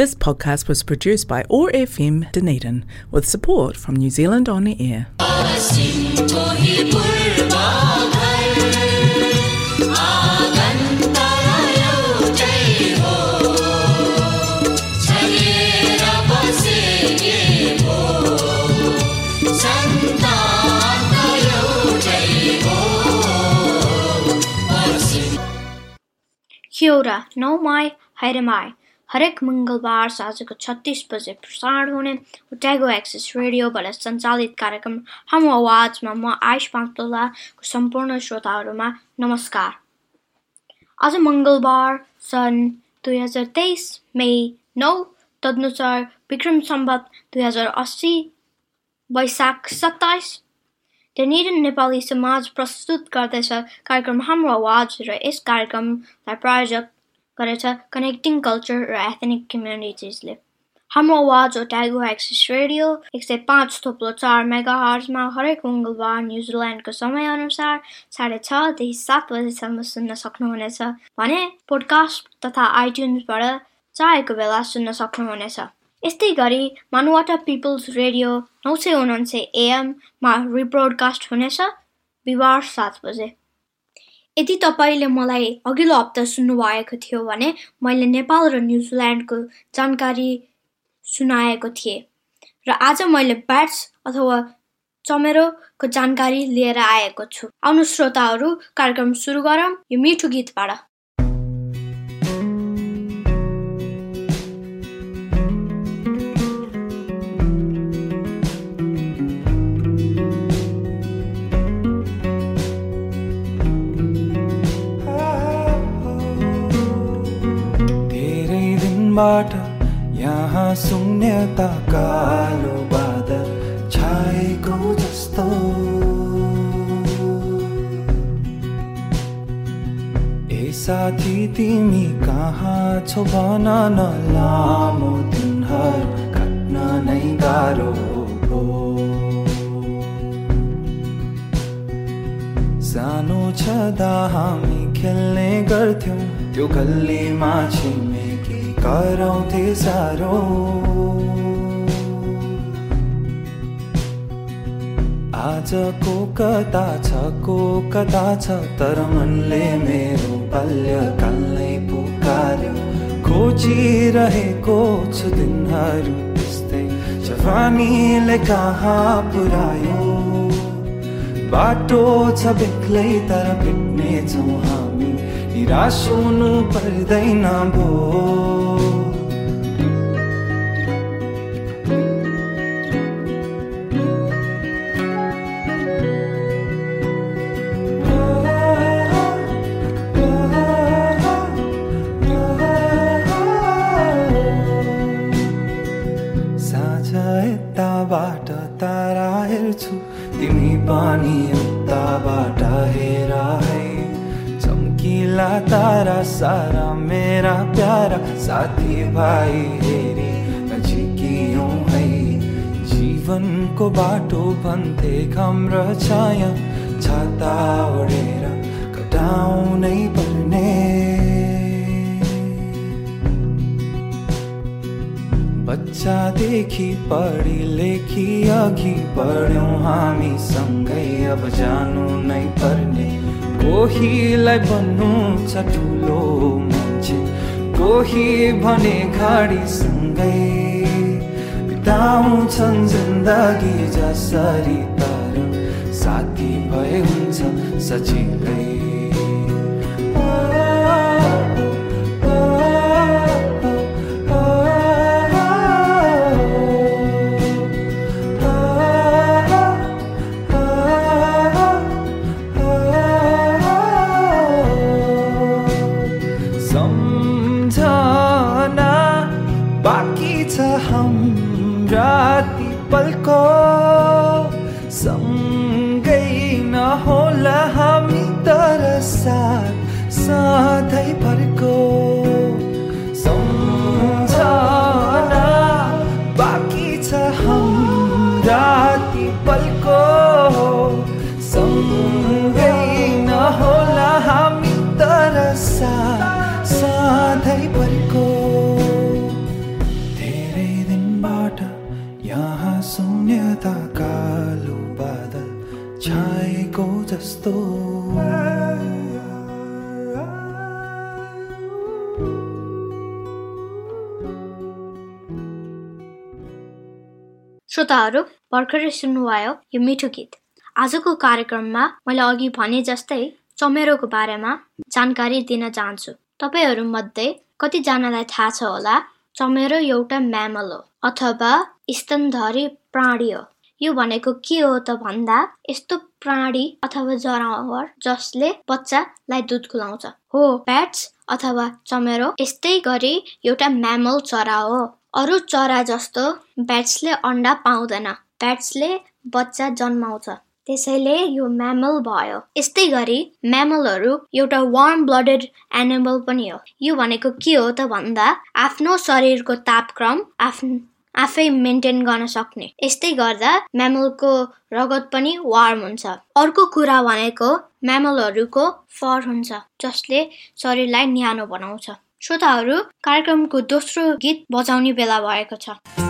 This podcast was produced by ORFM Dunedin with support from New Zealand On the Air. Kia ora, no mai, haere mai. हरेक मङ्गलबार साँझको छत्तिस बजे प्रसारण हुने उट्यागो एक्सेस रेडियोबाट सञ्चालित कार्यक्रम हाम्रो आवाजमा म आयुष पान्तोलाको सम्पूर्ण श्रोताहरूमा नमस्कार। आज मङ्गलबार सन् दुई हजार तेइस मे नौ तदनुसार विक्रम सम्बत दुई हजार अस्सी वैशाख सत्ताइस। डेनिडन नेपाली समाज प्रस्तुत गर्दैछ कार्यक्रम हाम्रो आवाज र यस कार्यक्रमलाई प्रायोजक गरेछ कनेक्टिङ कल्चर र एथनिक कम्युनिटिजले हाम्रो आवाज ओ ट्यागो एक्सिस रेडियो एक सय पाँच थोप्लो चार मेगा हर्जमा हरेक मङ्गलबार न्युजिल्यान्डको समयअनुसार साढे छदेखि सात बजीसम्म सुन्न सक्नुहुनेछ भने पोडकास्ट तथा आइट्युन्सबाट चाहेको बेला सुन्न सक्नुहुनेछ यस्तै गरी मानुवाटा पिपल्स रेडियो नौ सय उनान्सय एएममा रिब्रोडकास्ट हुनेछ बिहिबार सात बजे यदि तपाईँले मलाई अघिल्लो हप्ता सुन्नुभएको थियो भने मैले नेपाल र न्युजिल्यान्डको जानकारी सुनाएको थिएँ र आज मैले ब्याट्स अथवा चमेरोको जानकारी लिएर आएको छु। आउनु श्रोताहरू कार्यक्रम सुरु गरौँ यो मिठो गीतबाट। बाट यहाँ शून्यता कालो बादल छाएको जस्तो। ए साथी तिमी कहाँ छौ? भन न लामो दिनहरू काट्न नै गाह्रो सानो छँदा हामी खेल्ने गर्थ्यौँ त्यो गल्लीमा छिमेकी कराउँथे साह्रो आजको कता छ को कता छ तर मनले मेरो बाल्यकाललाई पुकार्यो। खोजिरहेको छु दिनहरू त्यस्तै जवानीले कहाँ पुऱ्यायो। बाटो छ बेग्लै तर भेट्नेछौँ हामी। निराश हुनु पर्दैन भो। तारा सारा मेरा प्यारा साथी भाइ हेरी नजिकियौँ है जीवनको बाटो भन्थे घाम छाया छाता ओढेर कटाउनै पर्ने बच्चादेखि पढी लेखी अघि बढ्यौँ हामी सँगै अब जानु नै पर्ने कोहीलाई भन्नु छ ठुलो मान्छे? कोही भने गाडीसँगै बिताउँछन् जिन्दगी जसरी तर साथी भए हुन्छ सजिलै। शून्यता कालो बादल छाएको जस्तो। श्रोताहरू भर्खरै सुन्नुभयो यो मिठो गीत। आजको कार्यक्रममा मैले अघि भने जस्तै चमेरोको बारेमा जानकारी दिन चाहन्छु। तपाईँहरू मध्ये कतिजनालाई थाहा छ होला चमेरो एउटा म्यामल हो अथवा स्तनधारी प्राणी हो। यो भनेको के हो त भन्दा यस्तो प्राणी अथवा जनावर जसले बच्चालाई दुध खुलाउँछ हो प्याट्स अथवा चमेरो यस्तै गरी एउटा म्यामल चरा हो। अरू चरा जस्तो ब्याट्सले अन्डा पाउँदैन। ब्याट्सले बच्चा जन्माउँछ। त्यसैले यो म्यामल भयो। यस्तै गरी म्यामलहरू एउटा वार्म ब्लडेड एनिमल पनि हो। यो भनेको के हो त भन्दा आफ्नो शरीरको तापक्रम आफ्नो आफै मेन्टेन गर्न सक्ने। यस्तै गर्दा म्यामलको रगत पनि वार्म हुन्छ। अर्को कुरा भनेको म्यामलहरूको फर हुन्छ जसले शरीरलाई न्यानो बनाउँछ। श्रोताहरू कार्यक्रमको दोस्रो गीत बजाउने बेला भएको छ।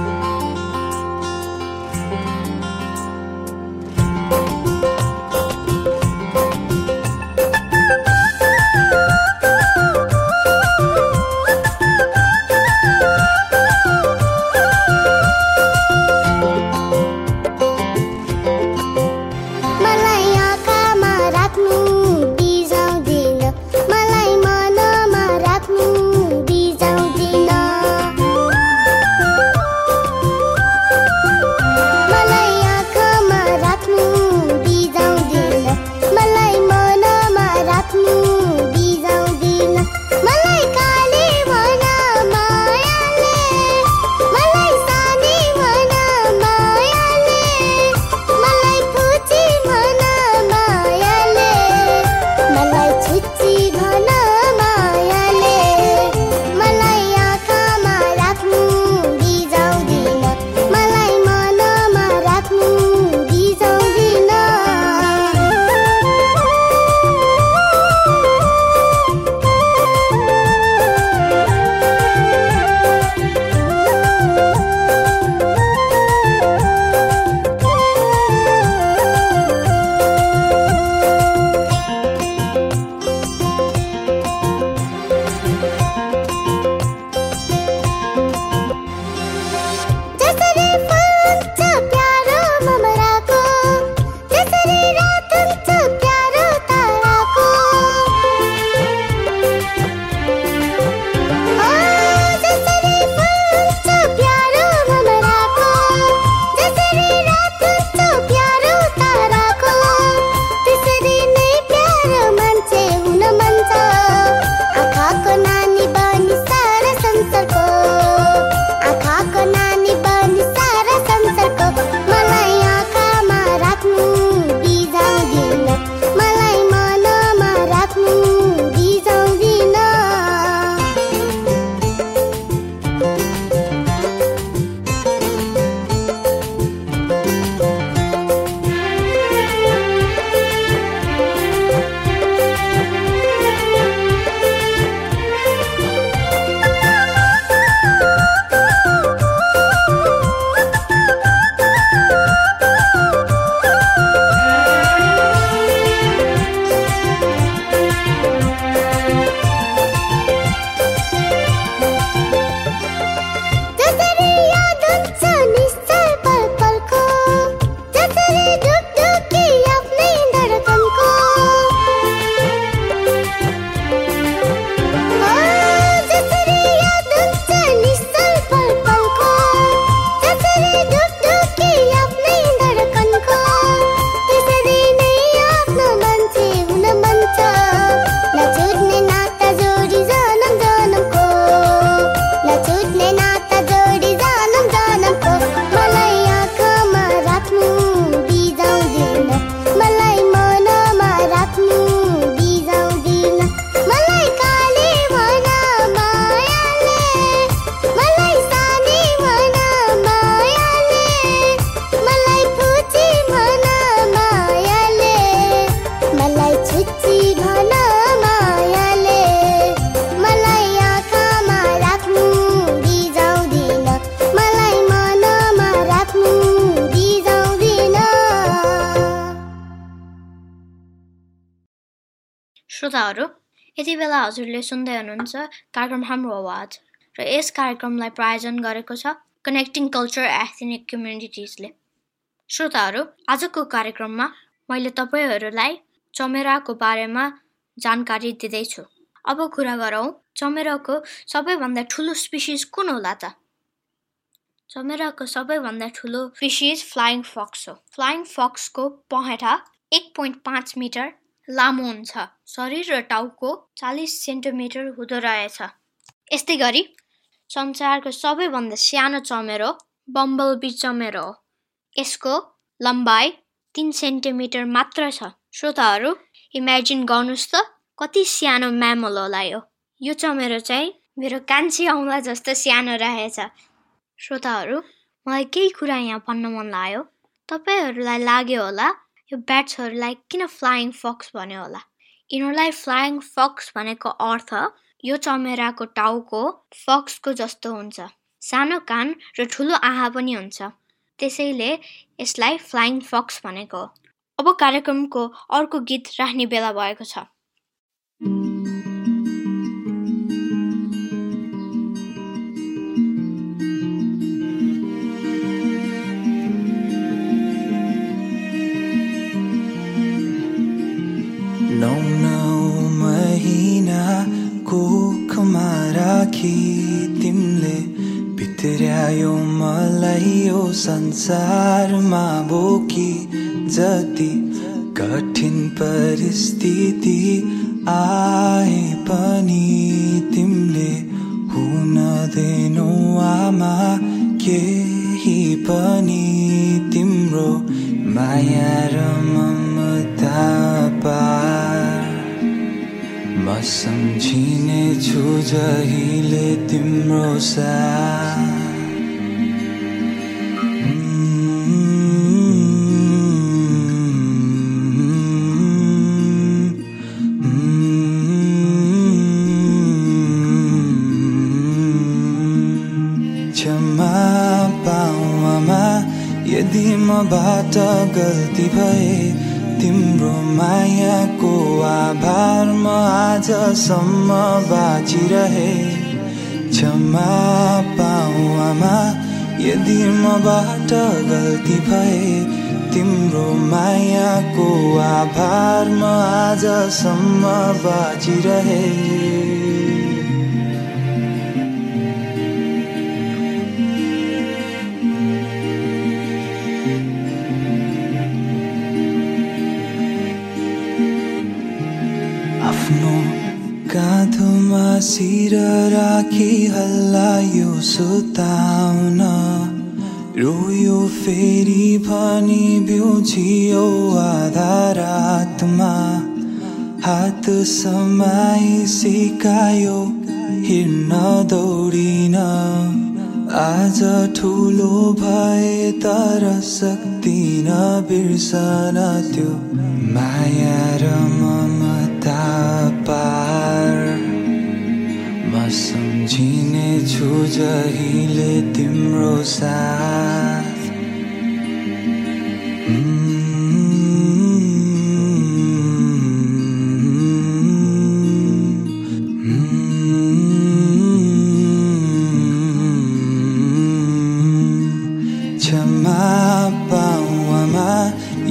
श्रोताहरू यति बेला हजुरले सुन्दै हुनुहुन्छ कार्यक्रम हाम्रो आवाज र यस कार्यक्रमलाई प्रायोजन गरेको छ कनेक्टिङ कल्चर एथनिक कम्युनिटिजले श्रोताहरू आजको कार्यक्रममा मैले तपाईँहरूलाई चमेराको बारेमा जानकारी दिँदैछु अब कुरा गरौँ चमेराको सबैभन्दा ठुलो स्पिसिस कुन होला त चमेराको सबैभन्दा ठुलो स्पिसिस फ्लाइङ फक्स हो फ्लाइङ फक्सको पहेँठा एक पोइन्ट पाँच मिटर लामो हुन्छ। शरीर र टाउको चालिस सेन्टिमिटर हुँदो रहेछ। यस्तै गरी संसारको सबैभन्दा सानो चमेरो बम्बलबी चमेरो हो। यसको लम्बाइ तिन सेन्टिमिटर मात्र छ। श्रोताहरू इमेजिन गर्नुहोस् त कति सानो म्यामल होला यो। यो चमेरो चाहिँ मेरो कान्छी औँला जस्तो सानो रहेछ। श्रोताहरू मलाई केही कुरा यहाँ भन्न मन लाग्यो। तपाईँहरूलाई लाग्यो होला यो ब्याट्सहरूलाई किन फ्लाइङ फक्स भन्यो होला? यिनीहरूलाई फ्लाइङ फक्स भनेको अर्थ यो चमेराको टाउको फक्सको जस्तो हुन्छ। सानो कान र ठुलो आहा पनि हुन्छ। त्यसैले यसलाई फ्लाइङ फक्स भनेको अब कार्यक्रमको अर्को गीत राख्ने बेला भएको छ। भित्र्यायो मलाई यो संसारमा बोकी जति कठिन परिस्थिति आए पनि तिमीले हुन दिनु आमा केही पनि तिम्रो माया र ममता पा सम्झिने छु जहिले तिम्रो सा मबाट गल्ती भए तिम्रो मायाको आभारमा आजसम्म बाँचिरहे। क्षमा पाऊ आमा यदि मबाट गल्ती भए तिम्रो मायाको आभारमा आजसम्म बाँचिरहे। काँधोमा सिर राखी हल्लायो सुताउन। रोयो फेरि भनी बिउजियो आधा रातमा हात समाई सिकायो हिँड्न दौडिन। आज ठुलो भए तर सक्दिन बिर्सन त्यो माया र ममता पार। म सम्झिने छु जहिले तिम्रो साथ।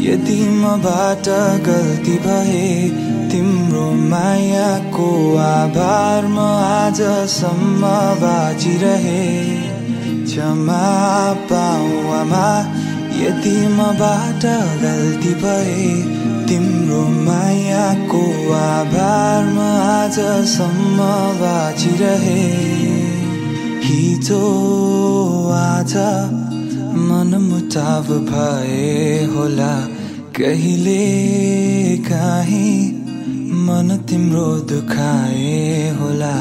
यदि मबाट गल्ती भए तिम्रो मायाको आभारमा आजसम्म बाँचिरहे। क्षमा पाऊ आमा यदि मबाट गल्ती भए तिम्रो मायाको आभारमा आजसम्म बाँचिरहे। हिजो आज मनमुटाव भए होला कहिले काहीँ मन तिम्रो दुखाए होला।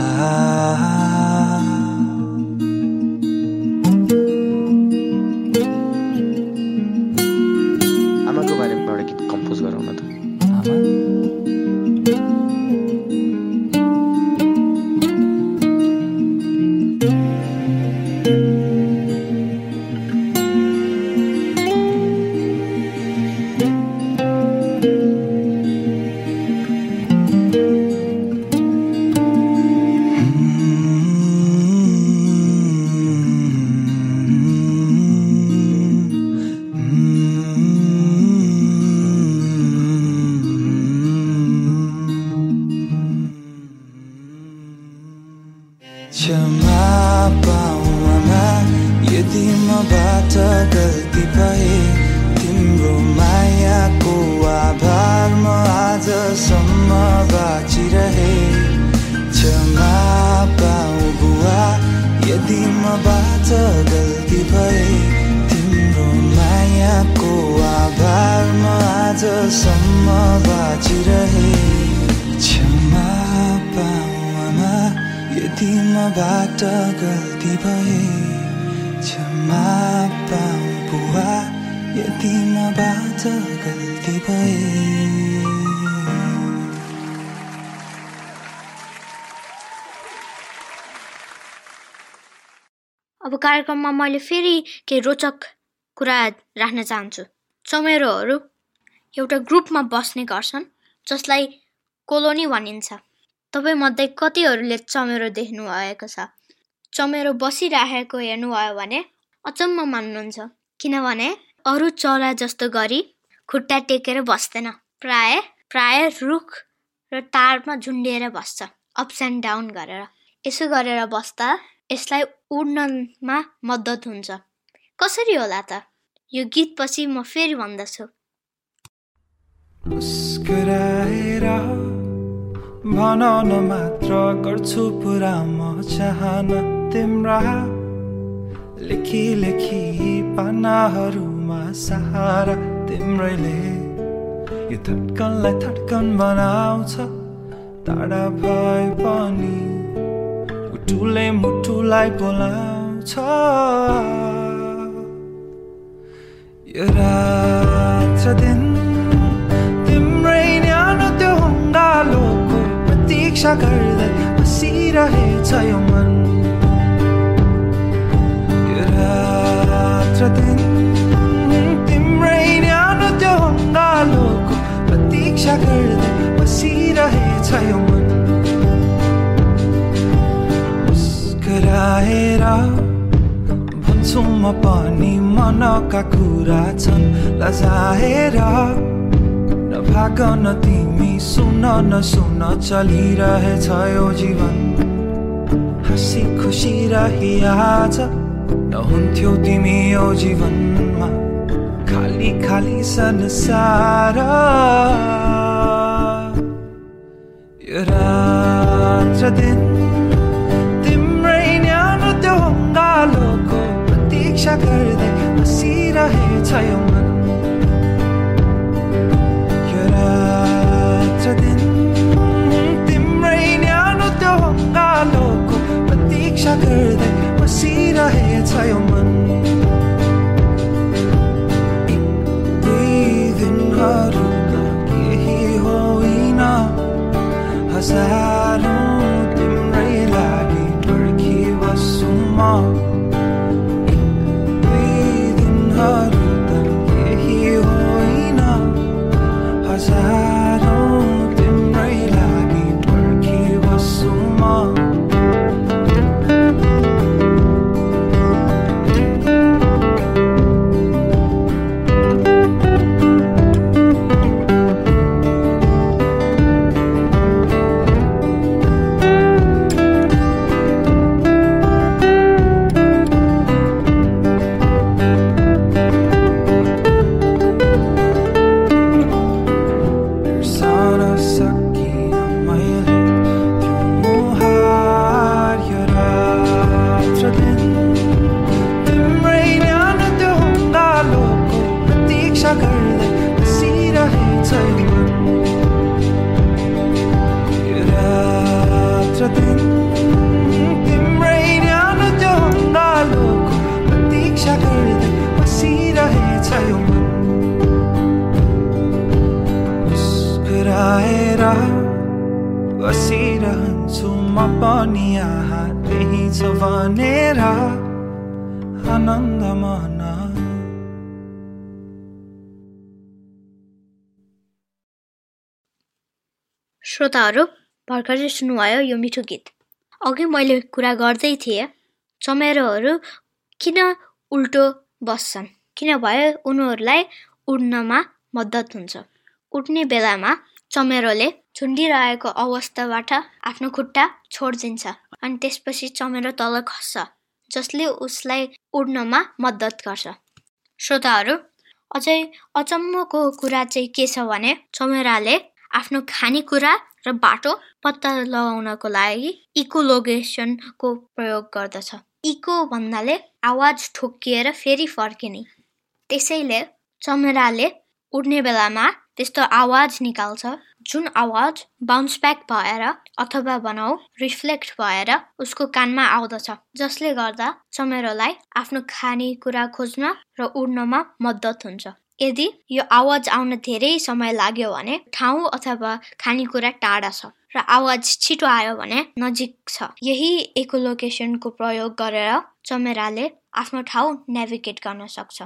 मबाट गल्ती भए क्षमा पाउ बुवा यदि मबाट गल्ती भए। अब कार्यक्रममा मैले फेरि केही रोचक कुरा राख्न चाहन्छु। चमेरोहरू एउटा ग्रुपमा बस्ने गर्छन् जसलाई कोलोनी भनिन्छ। तपाईँमध्ये कतिहरूले चमेरो देख्नु भएको छ? चमेरो बसिराखेको हेर्नुभयो भने अचम्म मान्नुहुन्छ। किनभने अरू चरा जस्तो गरी खुट्टा टेकेर बस्दैन। प्राय प्राय रुख र तारमा झुन्डिएर बस्छ। अप्स एन्ड डाउन गरेर। यसो गरेर बस्दा यसलाई उड्नमा मद्दत हुन्छ। कसरी होला त? यो गीतपछि म फेरि भन्दछु। भन मात्र गर्छु पुरा म चाहन तिम्रा लेखी लेखी पानाहरूमा सहारा तिम्रैले। यो धड्कनलाई धड्कन बनाउँछ टाढा भए पनि मुटुले मुटुलाई बोलाउँछ। यो रात दिन प्रतीक्षा गर्दै बसिरहेछ यो मन यो रात र दिन तिम्रै न्यानो त्यो हङ्गालोको प्रतीक्षा गर्दै बसिरहेछ यो मन मुस्कुराएर भन्छु म पनि मनका कुरा छन् लजाएर नभाग न तिमी सुन न सुन चलिरहेछ यो जीवन। हाँसी खुसी रही आज नहुन्थ्यौ तिमी यो जीवनमा। खाली खाली संसार। यो रात र दिन तिम्रै न्यानो त्यो हङ्गालोको प्रतीक्षा गर्दै मन यो प्रतीक्षा गर्दै बसिरहेछ यो मन एक दुई दिनहरू त केही होइन हजारौँ तिम्रै लागि पर्खिबस्छु म एक श्रोताहरू भर्खरै सुन्नुभयो यो मिठो गीत। अघि मैले कुरा गर्दै थिएँ चमेरोहरू किन उल्टो बस्छन्? किनभने उनीहरूलाई उड्नमा मद्दत हुन्छ। उड्ने बेलामा चमेरोले झुन्डिरहेको अवस्थाबाट आफ्नो खुट्टा छोडिदिन्छ अनि त्यसपछि चमेरो तल खस्छ जसले उसलाई उड्नमा मद्दत गर्छ। श्रोताहरू अझै अचम्मको कुरा चाहिँ के छ भने चमेराले आफ्नो खानेकुरा र बाटो पत्ता लगाउनको लागि इकोलोकेसनको प्रयोग गर्दछ। इको भन्नाले आवाज ठोक्किएर फेरि फर्किने। त्यसैले चमेराले उड्ने बेलामा त्यस्तो आवाज निकाल्छ जुन आवाज बााउन्स ब्याक भएर अथवा भनौँ रिफ्लेक्ट भएर उसको कानमा आउँदछ जसले गर्दा चमेरोलाई आफ्नो खानेकुरा खोज्न र उड्नमा मद्दत हुन्छ। यदि यो आवाज आउन धेरै समय लाग्यो भने ठाउँ अथवा खानेकुरा टाढा छ र आवाज छिटो आयो भने नजिक छ। यही इकोलोकेसनको प्रयोग गरेर चमेराले आफ्नो ठाउँ नेभिगेट गर्न सक्छ।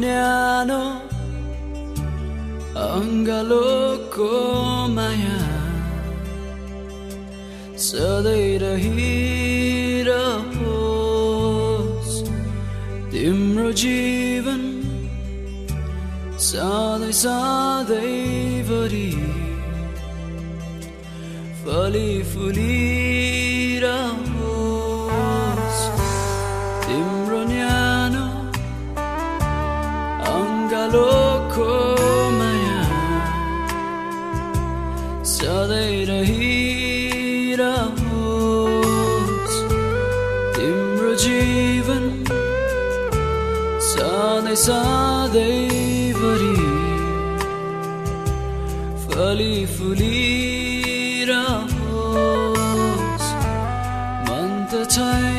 तिम्रो न्यानो अङ्गालोको माया सधैँ रहिरहोस् तिम्रो जीवन सधैँ सधैँभरि फली फुलिरहोस् मन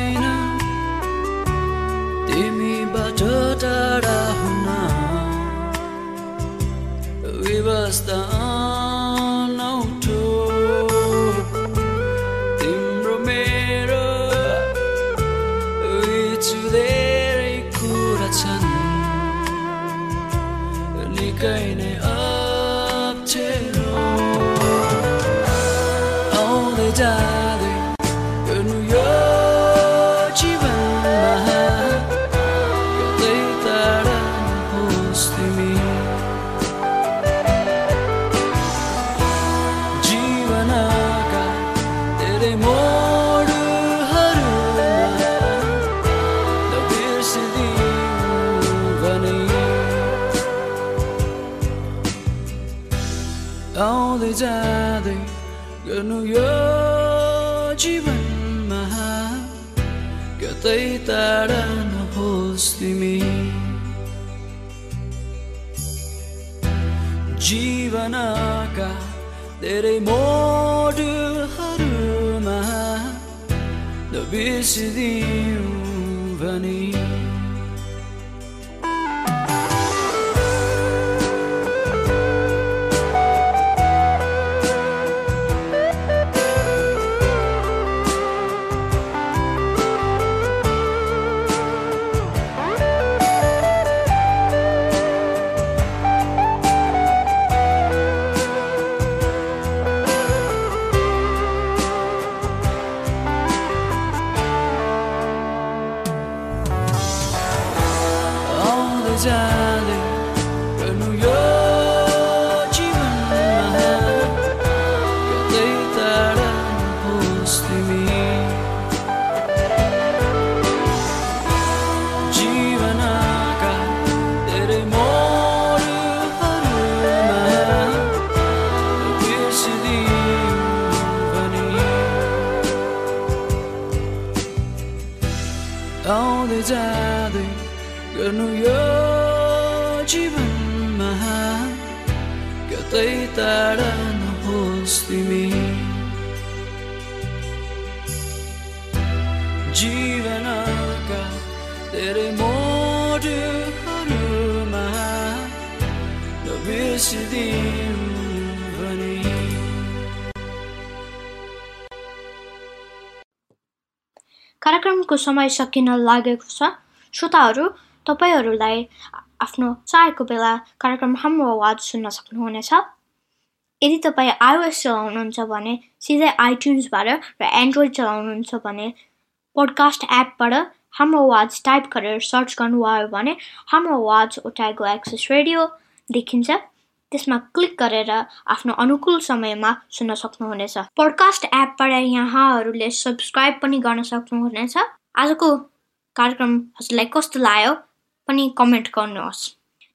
आउँदै जाँदै गर्नु यो जीवनमा कतै टाढा नहोस् तिमी जीवनका धेरै मोडहरूमा नबिर्सिदिनु जीवनका धेरै मोडहरूमा कार्यक्रमको समय सकिन लागेको छ। श्रोताहरू तपाईँहरूलाई आफ्नो चाहेको बेला कार्यक्रम हाम्रो आवाज सुन्न सक्नुहुनेछ। यदि तपाईँ आइओएस चलाउनुहुन्छ भने सिधै आइट्युन्सबाट र एन्ड्रोइड चलाउनुहुन्छ भने पोडकास्ट एपबाट हाम्रो आवाज टाइप गरेर सर्च गर्नुभयो भने हाम्रो आवाज ओटाइगो एक्सेस रेडियो देखिन्छ। त्यसमा क्लिक गरेर आफ्नो अनुकूल समयमा सुन्न सक्नुहुनेछ। पोडकास्ट एपबाट यहाँहरूले सब्सक्राइब पनि गर्न सक्नुहुनेछ। आजको कार्यक्रम हजुरलाई कस्तो लाग्यो पनि कमेन्ट गर्नुहोस्।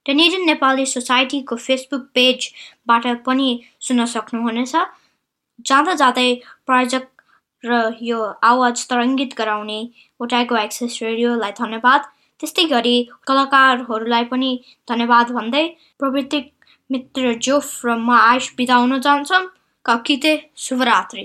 डेनेडियन नेपाली सोसाइटीको फेसबुक पेजबाट पनि सुन्न सक्नुहुनेछ। जाँदा जाँदै प्रायोजक र यो आवाज तरङ्गित गराउने ओटाइको एक्सेस रेडियोलाई धन्यवाद। त्यस्तै गरी कलाकारहरूलाई पनि धन्यवाद भन्दै प्रवृत्तिक मित्र जोफ र म आयुष बिदा हुन चाहन्छौँ। ककिते शुभरात्रि।